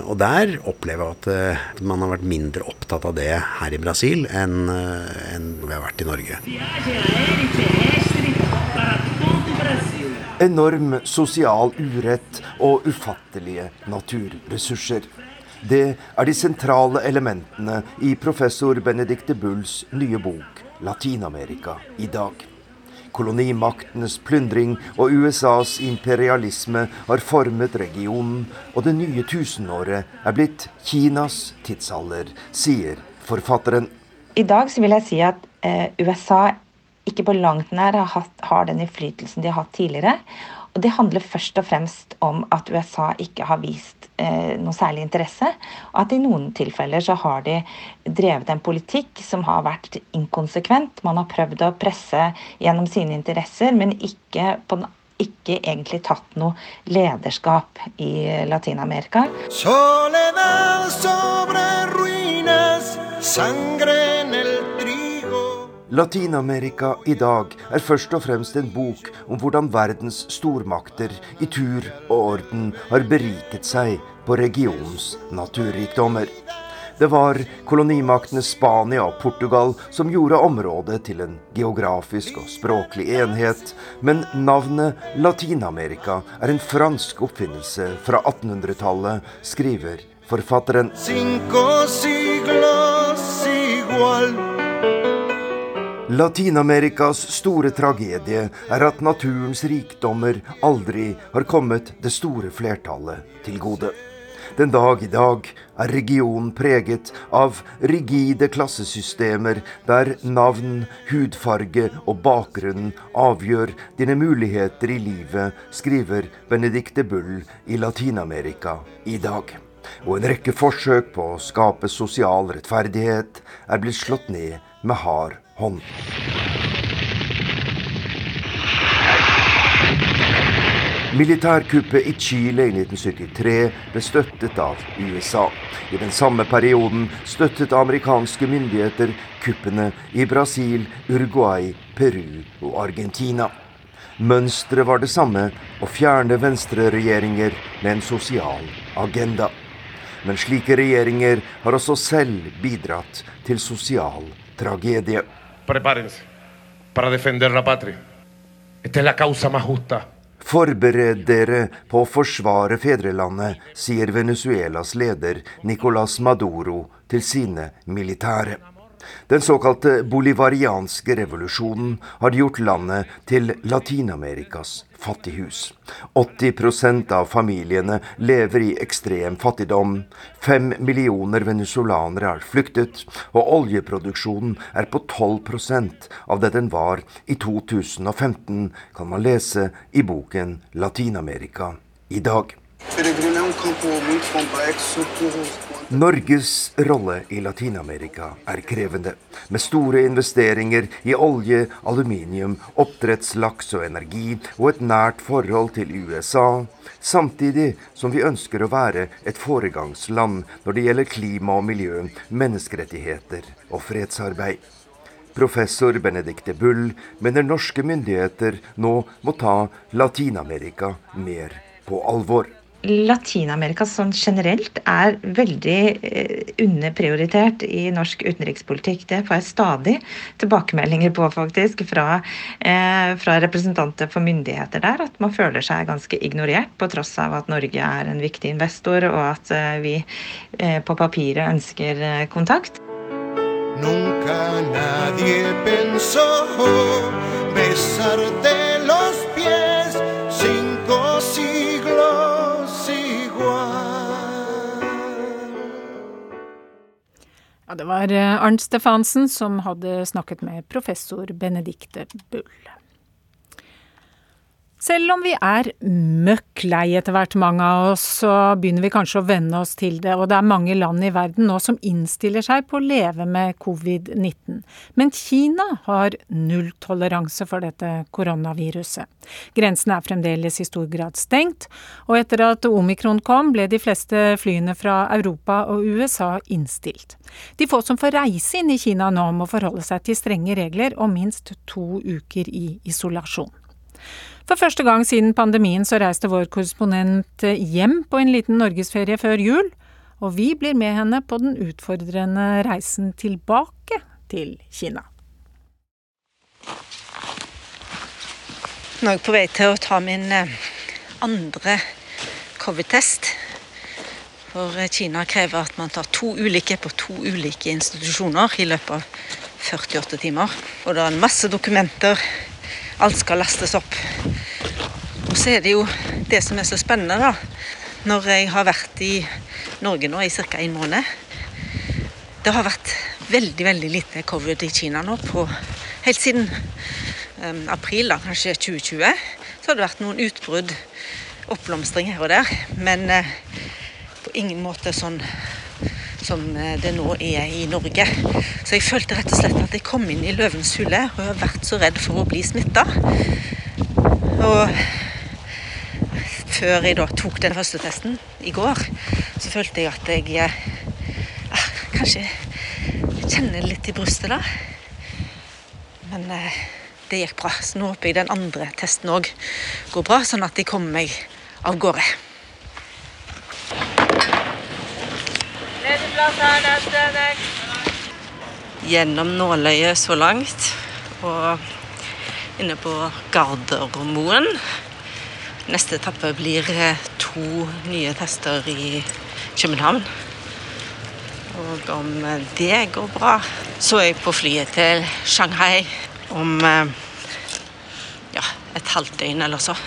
og der opplever jeg at eh, man har vært mindre opptatt av det her i Brasil enn eh, enn vi har vært i Norge. Enorm sosial urett og ufattelige naturressurser. Det er de sentrale elementene i professor Benedicte Bulls nye bok 'Latin-Amerika i dag'. Kolonimaktenes plyndring og USAs imperialisme har formet regionen, og det nye tusenåret er blitt Kinas tidsalder, sier forfatteren. I dag vil jeg si at eh, USA ikke på langt nær har, hatt, har den innflytelsen de har hatt tidligere. Og det handler først og fremst om at USA ikke har vist eh, noe særlig interesse. Og at i noen tilfeller så har de drevet en politikk som har vært inkonsekvent. Man har prøvd å presse gjennom sine interesser, men ikke, på, ikke egentlig tatt noe lederskap i Latin-Amerika. Sangre en el trigo. Latin-Amerika i dag er først og fremst en bok om hvordan verdens stormakter i tur og orden har beriket seg på regionens naturrikdommer. Det var kolonimaktene Spania og Portugal som gjorde området til en geografisk og språklig enhet, men navnet Latin-Amerika er en fransk oppfinnelse fra 1800-tallet, skriver forfatteren. Cinco siglos igual. Latin-Amerikas store tragedie er at naturens rikdommer aldri har kommet det store flertallet til gode. Den dag i dag er regionen preget av rigide klassesystemer der navn, hudfarge og bakgrunn avgjør dine muligheter i livet, skriver Benedicte Bull i Latin-Amerika i dag. Og en rekke forsøk på å skape sosial rettferdighet er blitt slått ned med hard hånd. Militærkuppet i Chile i 1973 ble støttet av USA. I den samme perioden støttet amerikanske myndigheter kuppene i Brasil, Uruguay, Peru og Argentina. Mønsteret var det samme å fjerne venstreregjeringer med en sosial agenda. Men slike regjeringer har også selv bidratt til sosial tragedie. Prepárense para defender la patria. Esta es la causa más justa. Forbered dere på å forsvare fedrelandet, sier Venezuelas leder Nicolas Maduro til sine militære. Den såkalte bolivarianske revolusjonen har gjort landet til Latin-Amerikas fattighus. 80% av familiene lever i ekstrem fattigdom. Fem millioner venezuelanere har flyktet, og oljeproduksjonen er på 12% av det den var i 2015, kan man lese i boken 'Latin-Amerika i dag'. Norges rolle i Latin-Amerika er krevende, med store investeringer i olje, aluminium, oppdrettslaks og energi, og et nært forhold til USA, samtidig som vi ønsker å være et foregangsland når det gjelder klima og miljø, menneskerettigheter og fredsarbeid. Professor Benedicte Bull mener norske myndigheter nå må ta Latin-Amerika mer på alvor. Latin-Amerika sånn generelt er veldig eh, underprioritert i norsk utenrikspolitikk. Det får jeg stadig tilbakemeldinger på, faktisk, fra, eh, fra, representanter for myndigheter der. At man føler seg ganske ignorert, på tross av at Norge er en viktig investor, og at eh, vi eh, på papiret ønsker eh, kontakt. Nunca nadie pensó besarte Ja, det var eh, Arnt Stefansen som hadde snakket med professor Benedicte Bull. Selv om vi er møkk lei etter hvert, mange av oss, så begynner vi kanskje å venne oss til det, og det er mange land i verden nå som innstiller seg på å leve med covid-19. Men Kina har nulltoleranse for dette koronaviruset. Grensen er fremdeles i stor grad stengt, og etter at omikron kom, ble de fleste flyene fra Europa og USA innstilt. De få som får reise inn i Kina nå, må forholde seg til strenge regler og minst to uker i isolasjon. For første gang siden pandemien så reiste vår korrespondent hjem på en liten norgesferie før jul, og vi blir med henne på den utfordrende reisen tilbake til Kina. Nå er jeg på vei til å ta min eh, andre covid-test. For eh, Kina krever at man tar to ulike på to ulike institusjoner i løpet av 48 timer. Og det er masse dokumenter alt skal lastes opp. Og så er det jo det som er så spennende, da. Når jeg har vært i Norge nå i ca. en måned. Det har vært veldig, veldig lite covid i Kina nå på Helt siden um, april, da, kanskje 2020, så har det vært noen utbrudd, oppblomstring her og der. Men uh, på ingen måte sånn som eh, det nå er i Norge. Så jeg følte rett og slett at jeg kom inn i løvens hule, og har vært så redd for å bli smitta. Og før jeg da tok den første testen i går, så følte jeg at jeg eh, ah, kanskje kjenner litt i brystet da. Men eh, det gikk bra. Så nå håper jeg den andre testen òg går bra, sånn at jeg kommer meg av gårde. Gjennom nåløyet så langt, og inne på Gardermoen. Neste etappe blir eh, to nye tester i København. Og om det går bra, så er jeg på flyet til Shanghai om eh, ja, et halvt døgn eller så.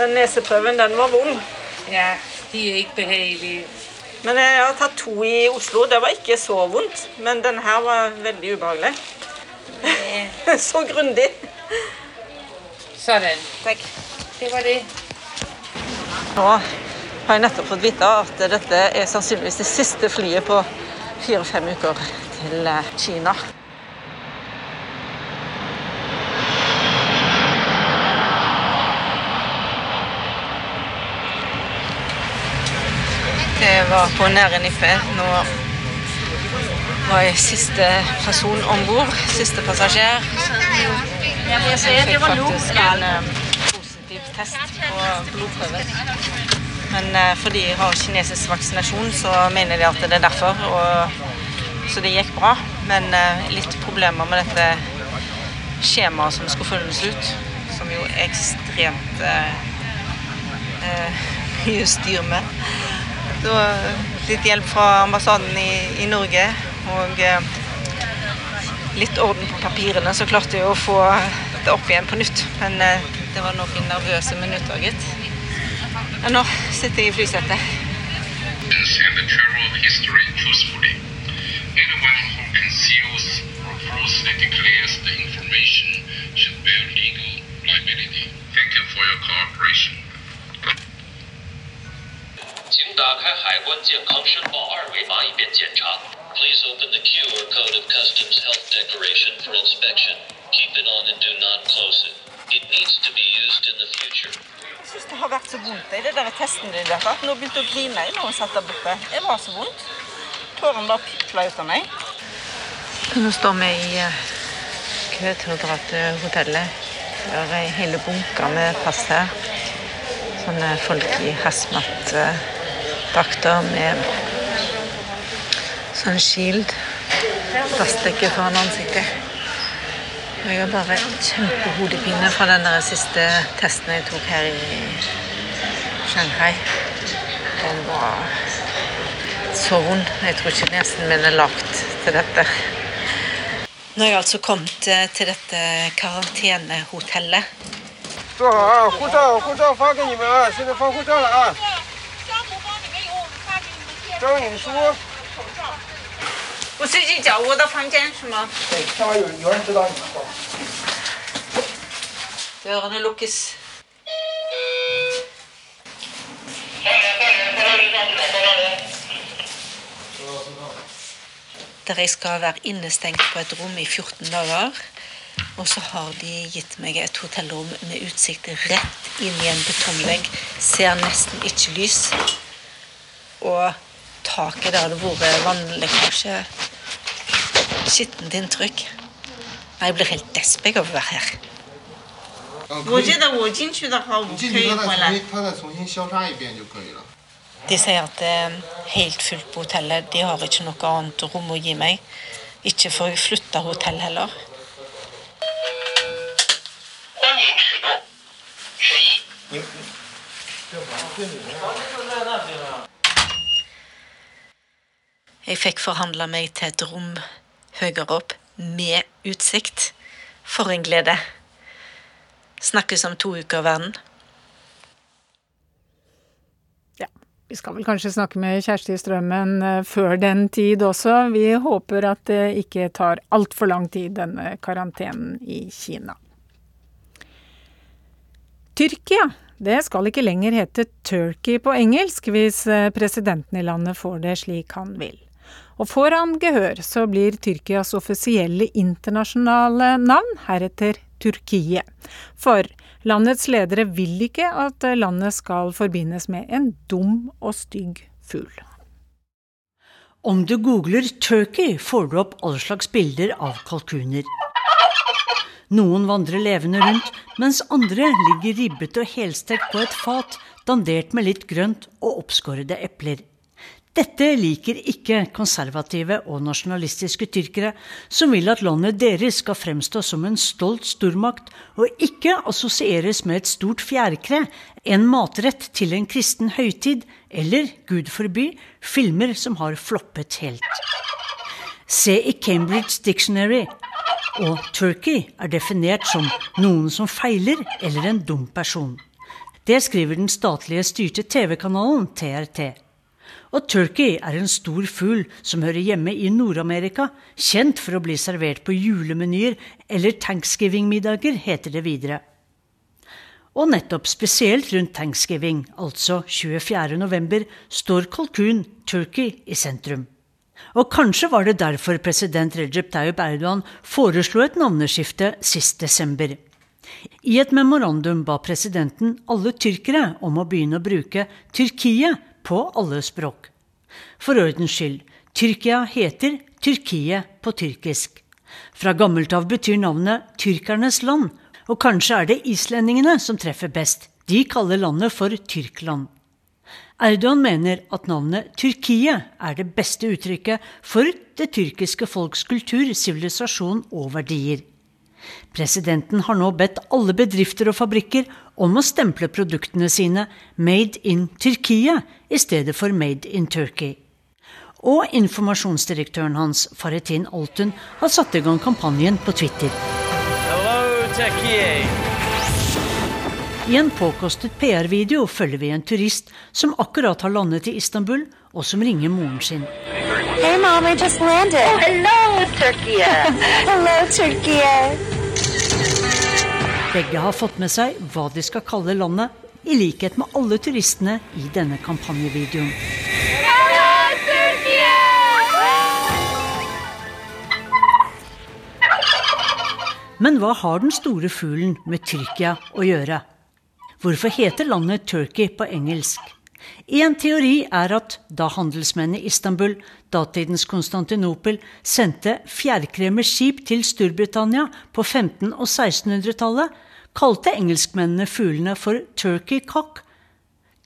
Den neseprøven, den var vond. Ja, de er ikke behagelige. Men jeg har tatt to i Oslo. Det var ikke så vondt. Men den her var veldig ubehagelig. så grundig. Sånn. Takk. Det var det. Nå har jeg nettopp fått vite at dette er sannsynligvis det siste flyet på fire-fem uker til eh, Kina. Det var på nære nippet. Nå var jeg siste person om bord. Siste passasjer. Jeg fikk faktisk en eh, positiv test på blodprøve. Men eh, fordi jeg har kinesisk vaksinasjon, så mener de at det er derfor. Og, så det gikk bra. Men eh, litt problemer med dette skjemaet som skulle følges ut, som jo er ekstremt eh, mye styr med. Det litt hjelp fra ambassaden i, i Norge og eh, litt orden på papirene, så klarte jeg å få det opp igjen på nytt. Men eh, det var noen nervøse minutter, gitt. Men nå sitter jeg i flysetet. Thank you for your cooperation. 请打开海关健康申报二维码以便检查。Please open the QR code of Customs Health Declaration for inspection. Keep it on and do not close it. It needs to be used in the future. Jeg syns det har vært så vondt i det der testen de der, at nå begynte jeg å grine når hun satt der borte. Det var så vondt. Tårene bare pipla ut av meg. Nå står vi i eh, kø til å dra til hotellet. Det er ei hele bunke med pass her. Sånne folk i hazmat-drakter med sånn shield. Plastdekke foran ansiktet. Og Jeg har bare kjempehodepine fra den der siste testen jeg tok her i Shanghai. Den var så vond. Jeg tror ikke nesen min er lagd til dette. Nå har jeg altså kommet eh, til dette karantenehotellet. 坐好啊，护照护照发给你们啊，现在发护照了啊。张颖书，我自己找我的房间是吗？对，上面有有人知道你们吗？ Dørene lukkes. Der jeg skal være innestengt på et rom i 14 dager. Og så har de gitt meg et hotellrom med utsikt rett inn i en betongvegg. Ser nesten ikke lys. Og taket der det har vært vannlekkasje, skittent inntrykk. Jeg blir helt desperat av å være her. De sier at det er helt fullt på hotellet. De har ikke noe annet rom å gi meg. Ikke får jeg flytte hotell heller. Ja. Jeg fikk forhandla meg til et rom høyere opp, med utsikt. For en glede. Snakkes om to uker, verden. Vi skal vel kanskje snakke med Kjersti Strømmen eh, før den tid også. Vi håper at det ikke tar altfor lang tid, denne karantenen i Kina. Tyrkia, det skal ikke lenger hete Turkey på engelsk hvis eh, presidenten i landet får det slik han vil. Og får han gehør, så blir Tyrkias offisielle internasjonale navn heretter Turkiet. For landets ledere vil ikke at landet skal forbindes med en dum og stygg fugl. Om du googler 'Turkey', får du opp alle slags bilder av kalkuner. Noen vandrer levende rundt, mens andre ligger ribbet og helstekt på et fat, dandert med litt grønt og oppskårede epler. Dette liker ikke konservative og nasjonalistiske tyrkere, som vil at landet deres skal fremstå som en stolt stormakt, og ikke assosieres med et stort fjærkre, en matrett til en kristen høytid, eller, gud forby, filmer som har floppet helt. Se i Cambridge Dictionary, og Turkey er definert som noen som feiler, eller en dum person. Det skriver den statlige styrte TV-kanalen TRT. Og turkey er en stor fugl som hører hjemme i Nord-Amerika, kjent for å bli servert på julemenyer eller thanksgiving-middager, heter det videre. Og nettopp spesielt rundt thanksgiving, altså 24. november, står kalkun, turkey, i sentrum. Og kanskje var det derfor president Recep Tayyip Erdogan foreslo et navneskifte sist desember. I et memorandum ba presidenten alle tyrkere om å begynne å bruke Tyrkiet på alle språk. For ordens skyld, Tyrkia heter Tyrkiet på tyrkisk. Fra gammelt av betyr navnet Tyrkernes land, og kanskje er det islendingene som treffer best. De kaller landet for Tyrkland. Erdogan mener at navnet Tyrkiet er det beste uttrykket for det tyrkiske folks kultur, sivilisasjon og verdier. Presidenten har nå bedt alle bedrifter og fabrikker om å stemple produktene sine 'Made in Tyrkia' i stedet for 'Made in Turkey'. Og informasjonsdirektøren hans, Faretin Altun, har satt i gang kampanjen på Twitter. Hello, I en påkostet PR-video følger vi en turist som akkurat har landet i Istanbul, og som ringer moren sin. Hey mom, I just landed. Oh, hello, Turkey. hello, Turkey. Begge har fått med seg hva de skal kalle landet, i likhet med alle turistene i denne kampanjevideoen. Men hva har den store fuglen med Tyrkia å gjøre? Hvorfor heter landet Turkey på engelsk? En teori er at da handelsmennene i Istanbul, datidens Konstantinopel, sendte fjærkremer skip til Storbritannia på 1500- og 1600-tallet, kalte engelskmennene fuglene for turkey cock,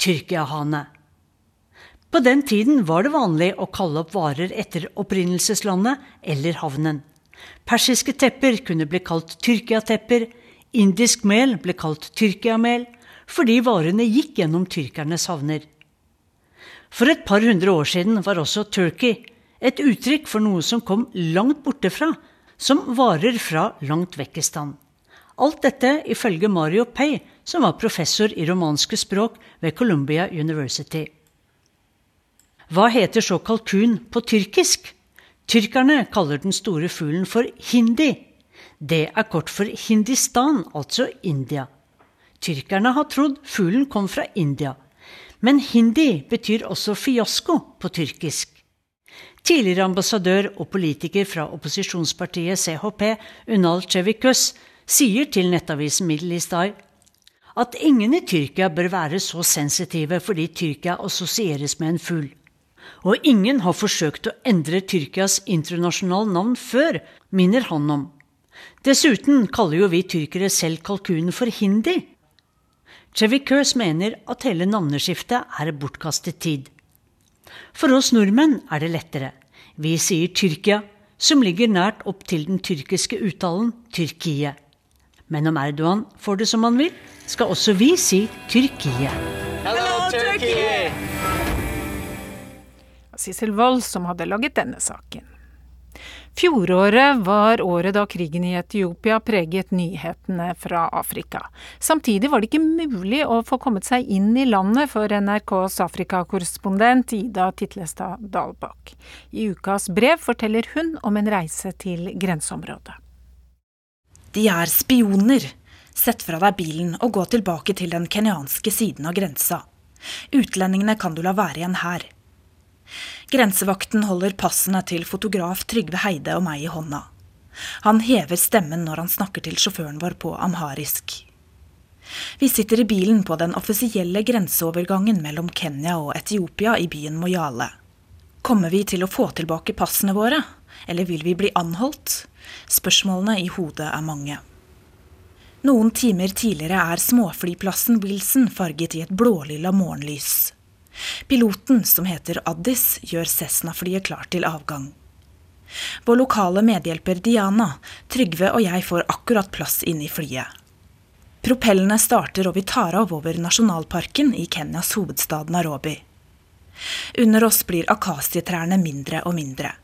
tyrkiahane. På den tiden var det vanlig å kalle opp varer etter opprinnelseslandet eller havnen. Persiske tepper kunne bli kalt tyrkiatepper, indisk mel ble kalt tyrkiamel, fordi varene gikk gjennom tyrkernes havner. For et par hundre år siden var også turkey et uttrykk for noe som kom langt borte fra, som varer fra langt vekk i stand. Alt dette ifølge Mario Pay, som var professor i romanske språk ved Columbia University. Hva heter så kalkun på tyrkisk? Tyrkerne kaller den store fuglen for hindi. Det er kort for Hindistan, altså India. Tyrkerne har trodd fuglen kom fra India. Men hindi betyr også fiasko på tyrkisk. Tidligere ambassadør og politiker fra opposisjonspartiet CHP, Unal Cevikus, sier til nettavisen Middle at ingen i Tyrkia bør være så sensitive fordi Tyrkia assosieres med en fugl. Og ingen har forsøkt å endre Tyrkias internasjonale navn før, minner han om. Dessuten kaller jo vi tyrkere selv kalkunen for hindi, Chevy Curse mener at hele navneskiftet er bortkastet tid. For oss nordmenn er det lettere. Vi sier Tyrkia, som ligger nært opp til den tyrkiske uttalen Tyrkiet. Men om Erdogan får det som han vil, skal også vi si Tyrkiet. Hello, Turkey! Sissel Wold som hadde laget denne saken. Fjoråret var året da krigen i Etiopia preget nyhetene fra Afrika. Samtidig var det ikke mulig å få kommet seg inn i landet for NRKs Afrikakorrespondent Ida Titlestad Dalbakk. I ukas brev forteller hun om en reise til grenseområdet. De er spioner. Sett fra deg bilen og gå tilbake til den kenyanske siden av grensa. Utlendingene kan du la være igjen her. Grensevakten holder passene til fotograf Trygve Heide og meg i hånda. Han hever stemmen når han snakker til sjåføren vår på amharisk. Vi sitter i bilen på den offisielle grenseovergangen mellom Kenya og Etiopia i byen Moyale. Kommer vi til å få tilbake passene våre, eller vil vi bli anholdt? Spørsmålene i hodet er mange. Noen timer tidligere er småflyplassen Wilson farget i et blålilla morgenlys. Piloten, som heter Addis, gjør Cessna-flyet klart til avgang. Vår lokale medhjelper Diana, Trygve og jeg får akkurat plass inne i flyet. Propellene starter og vi tar av over nasjonalparken i Kenyas hovedstad Narobi. Under oss blir akasietrærne mindre og mindre.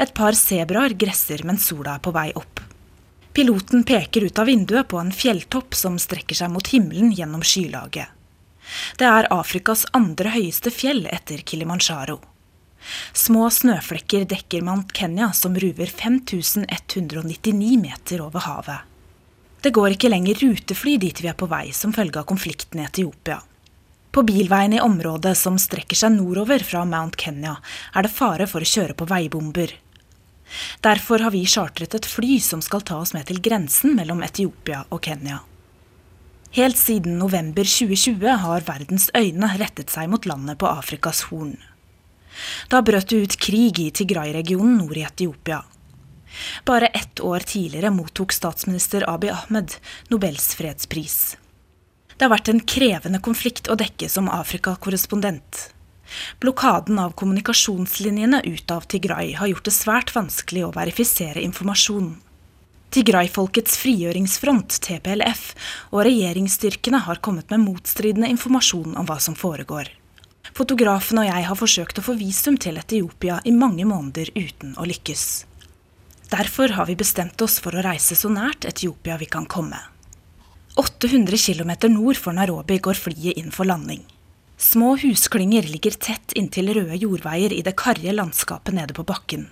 Et par sebraer gresser mens sola er på vei opp. Piloten peker ut av vinduet på en fjelltopp som strekker seg mot himmelen gjennom skylaget. Det er Afrikas andre høyeste fjell etter Kilimanjaro. Små snøflekker dekker Mount Kenya, som ruver 5199 meter over havet. Det går ikke lenger rutefly dit vi er på vei som følge av konflikten i Etiopia. På bilveien i området som strekker seg nordover fra Mount Kenya, er det fare for å kjøre på veibomber. Derfor har vi chartret et fly som skal ta oss med til grensen mellom Etiopia og Kenya. Helt siden november 2020 har verdens øyne rettet seg mot landet på Afrikas Horn. Da brøt det ut krig i Tigray-regionen nord i Etiopia. Bare ett år tidligere mottok statsminister Abiy Ahmed Nobels fredspris. Det har vært en krevende konflikt å dekke som Afrika-korrespondent. Blokaden av kommunikasjonslinjene ut av Tigray har gjort det svært vanskelig å verifisere informasjon. Tigray-folkets frigjøringsfront, TPLF, og regjeringsstyrkene har kommet med motstridende informasjon om hva som foregår. Fotografen og jeg har forsøkt å få visum til Etiopia i mange måneder uten å lykkes. Derfor har vi bestemt oss for å reise så nært Etiopia vi kan komme. 800 km nord for Nairobi går flyet inn for landing. Små husklynger ligger tett inntil røde jordveier i det karrige landskapet nede på bakken.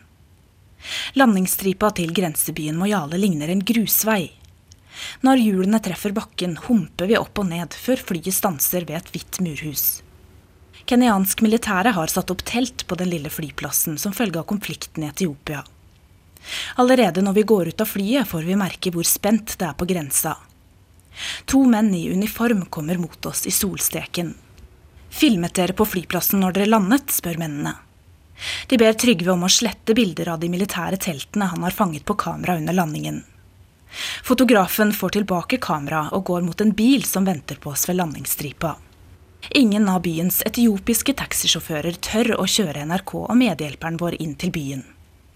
Landingsstripa til grensebyen Moyale ligner en grusvei. Når hjulene treffer bakken, humper vi opp og ned før flyet stanser ved et hvitt murhus. Kenyansk militære har satt opp telt på den lille flyplassen som følge av konflikten i Etiopia. Allerede når vi går ut av flyet, får vi merke hvor spent det er på grensa. To menn i uniform kommer mot oss i solsteken. Filmet dere på flyplassen når dere landet, spør mennene. De ber Trygve om å slette bilder av de militære teltene han har fanget på kamera under landingen. Fotografen får tilbake kameraet og går mot en bil som venter på oss ved landingsstripa. Ingen av byens etiopiske taxisjåfører tør å kjøre NRK og medhjelperen vår inn til byen.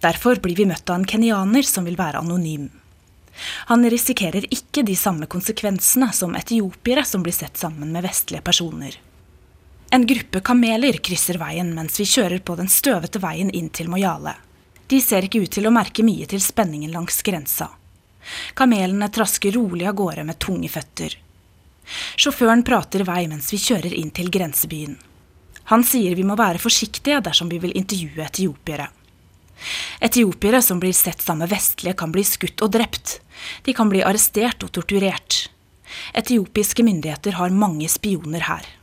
Derfor blir vi møtt av en kenyaner som vil være anonym. Han risikerer ikke de samme konsekvensene som etiopiere som blir sett sammen med vestlige personer. En gruppe kameler krysser veien mens vi kjører på den støvete veien inn til Moyale. De ser ikke ut til å merke mye til spenningen langs grensa. Kamelene trasker rolig av gårde med tunge føtter. Sjåføren prater vei mens vi kjører inn til grensebyen. Han sier vi må være forsiktige dersom vi vil intervjue etiopiere. Etiopiere som blir sett sammen med vestlige, kan bli skutt og drept. De kan bli arrestert og torturert. Etiopiske myndigheter har mange spioner her.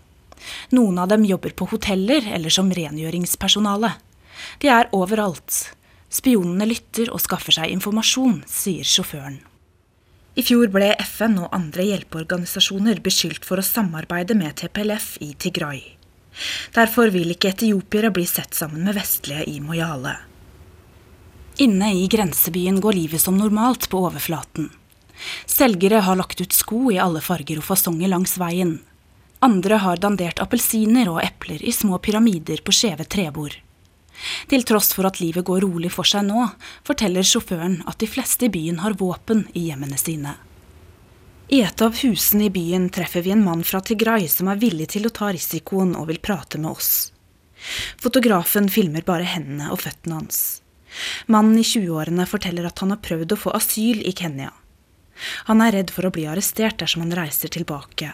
Noen av dem jobber på hoteller eller som rengjøringspersonale. De er overalt. Spionene lytter og skaffer seg informasjon, sier sjåføren. I fjor ble FN og andre hjelpeorganisasjoner beskyldt for å samarbeide med TPLF i Tigray. Derfor vil ikke etiopiere bli sett sammen med vestlige i Moyale. Inne i grensebyen går livet som normalt på overflaten. Selgere har lagt ut sko i alle farger og fasonger langs veien. Andre har dandert appelsiner og epler i små pyramider på skjeve trebord. Til tross for at livet går rolig for seg nå, forteller sjåføren at de fleste i byen har våpen i hjemmene sine. I et av husene i byen treffer vi en mann fra Tigray som er villig til å ta risikoen og vil prate med oss. Fotografen filmer bare hendene og føttene hans. Mannen i 20-årene forteller at han har prøvd å få asyl i Kenya. Han er redd for å bli arrestert dersom han reiser tilbake.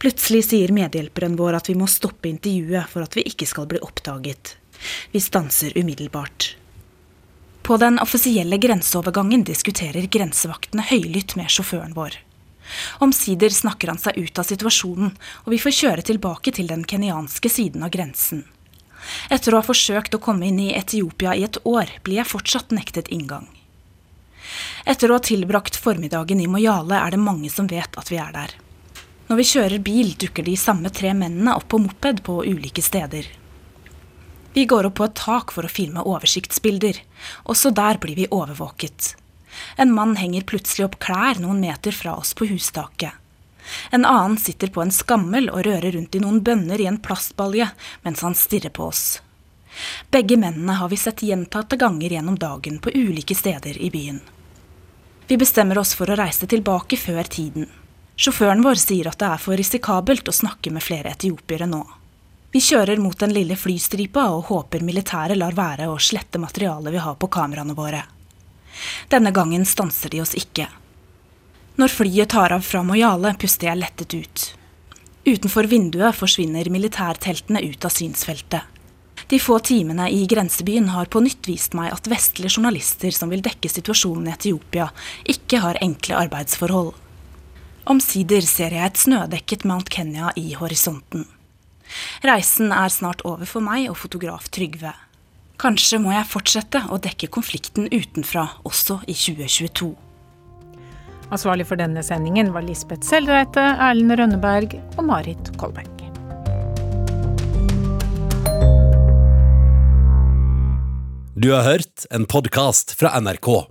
Plutselig sier medhjelperen vår at vi må stoppe intervjuet for at vi ikke skal bli oppdaget. Vi stanser umiddelbart. På den offisielle grenseovergangen diskuterer grensevaktene høylytt med sjåføren vår. Omsider snakker han seg ut av situasjonen, og vi får kjøre tilbake til den kenyanske siden av grensen. Etter å ha forsøkt å komme inn i Etiopia i et år, blir jeg fortsatt nektet inngang. Etter å ha tilbrakt formiddagen i Moyale er det mange som vet at vi er der. Når vi kjører bil, dukker de samme tre mennene opp på moped på ulike steder. Vi går opp på et tak for å filme oversiktsbilder. Også der blir vi overvåket. En mann henger plutselig opp klær noen meter fra oss på hustaket. En annen sitter på en skammel og rører rundt i noen bønner i en plastbalje mens han stirrer på oss. Begge mennene har vi sett gjentatte ganger gjennom dagen på ulike steder i byen. Vi bestemmer oss for å reise tilbake før tiden. Sjåføren vår sier at det er for risikabelt å snakke med flere etiopiere nå. Vi kjører mot den lille flystripa og håper militæret lar være å slette materialet vi har på kameraene våre. Denne gangen stanser de oss ikke. Når flyet tar av fra Moyale, puster jeg lettet ut. Utenfor vinduet forsvinner militærteltene ut av synsfeltet. De få timene i grensebyen har på nytt vist meg at vestlige journalister som vil dekke situasjonen i Etiopia, ikke har enkle arbeidsforhold. Omsider ser jeg et snødekket Mount Kenya i horisonten. Reisen er snart over for meg og fotograf Trygve. Kanskje må jeg fortsette å dekke konflikten utenfra også i 2022. Ansvarlig for denne sendingen var Lisbeth Selreite, Erlend Rønneberg og Marit Kolberg. Du har hørt en podkast fra NRK.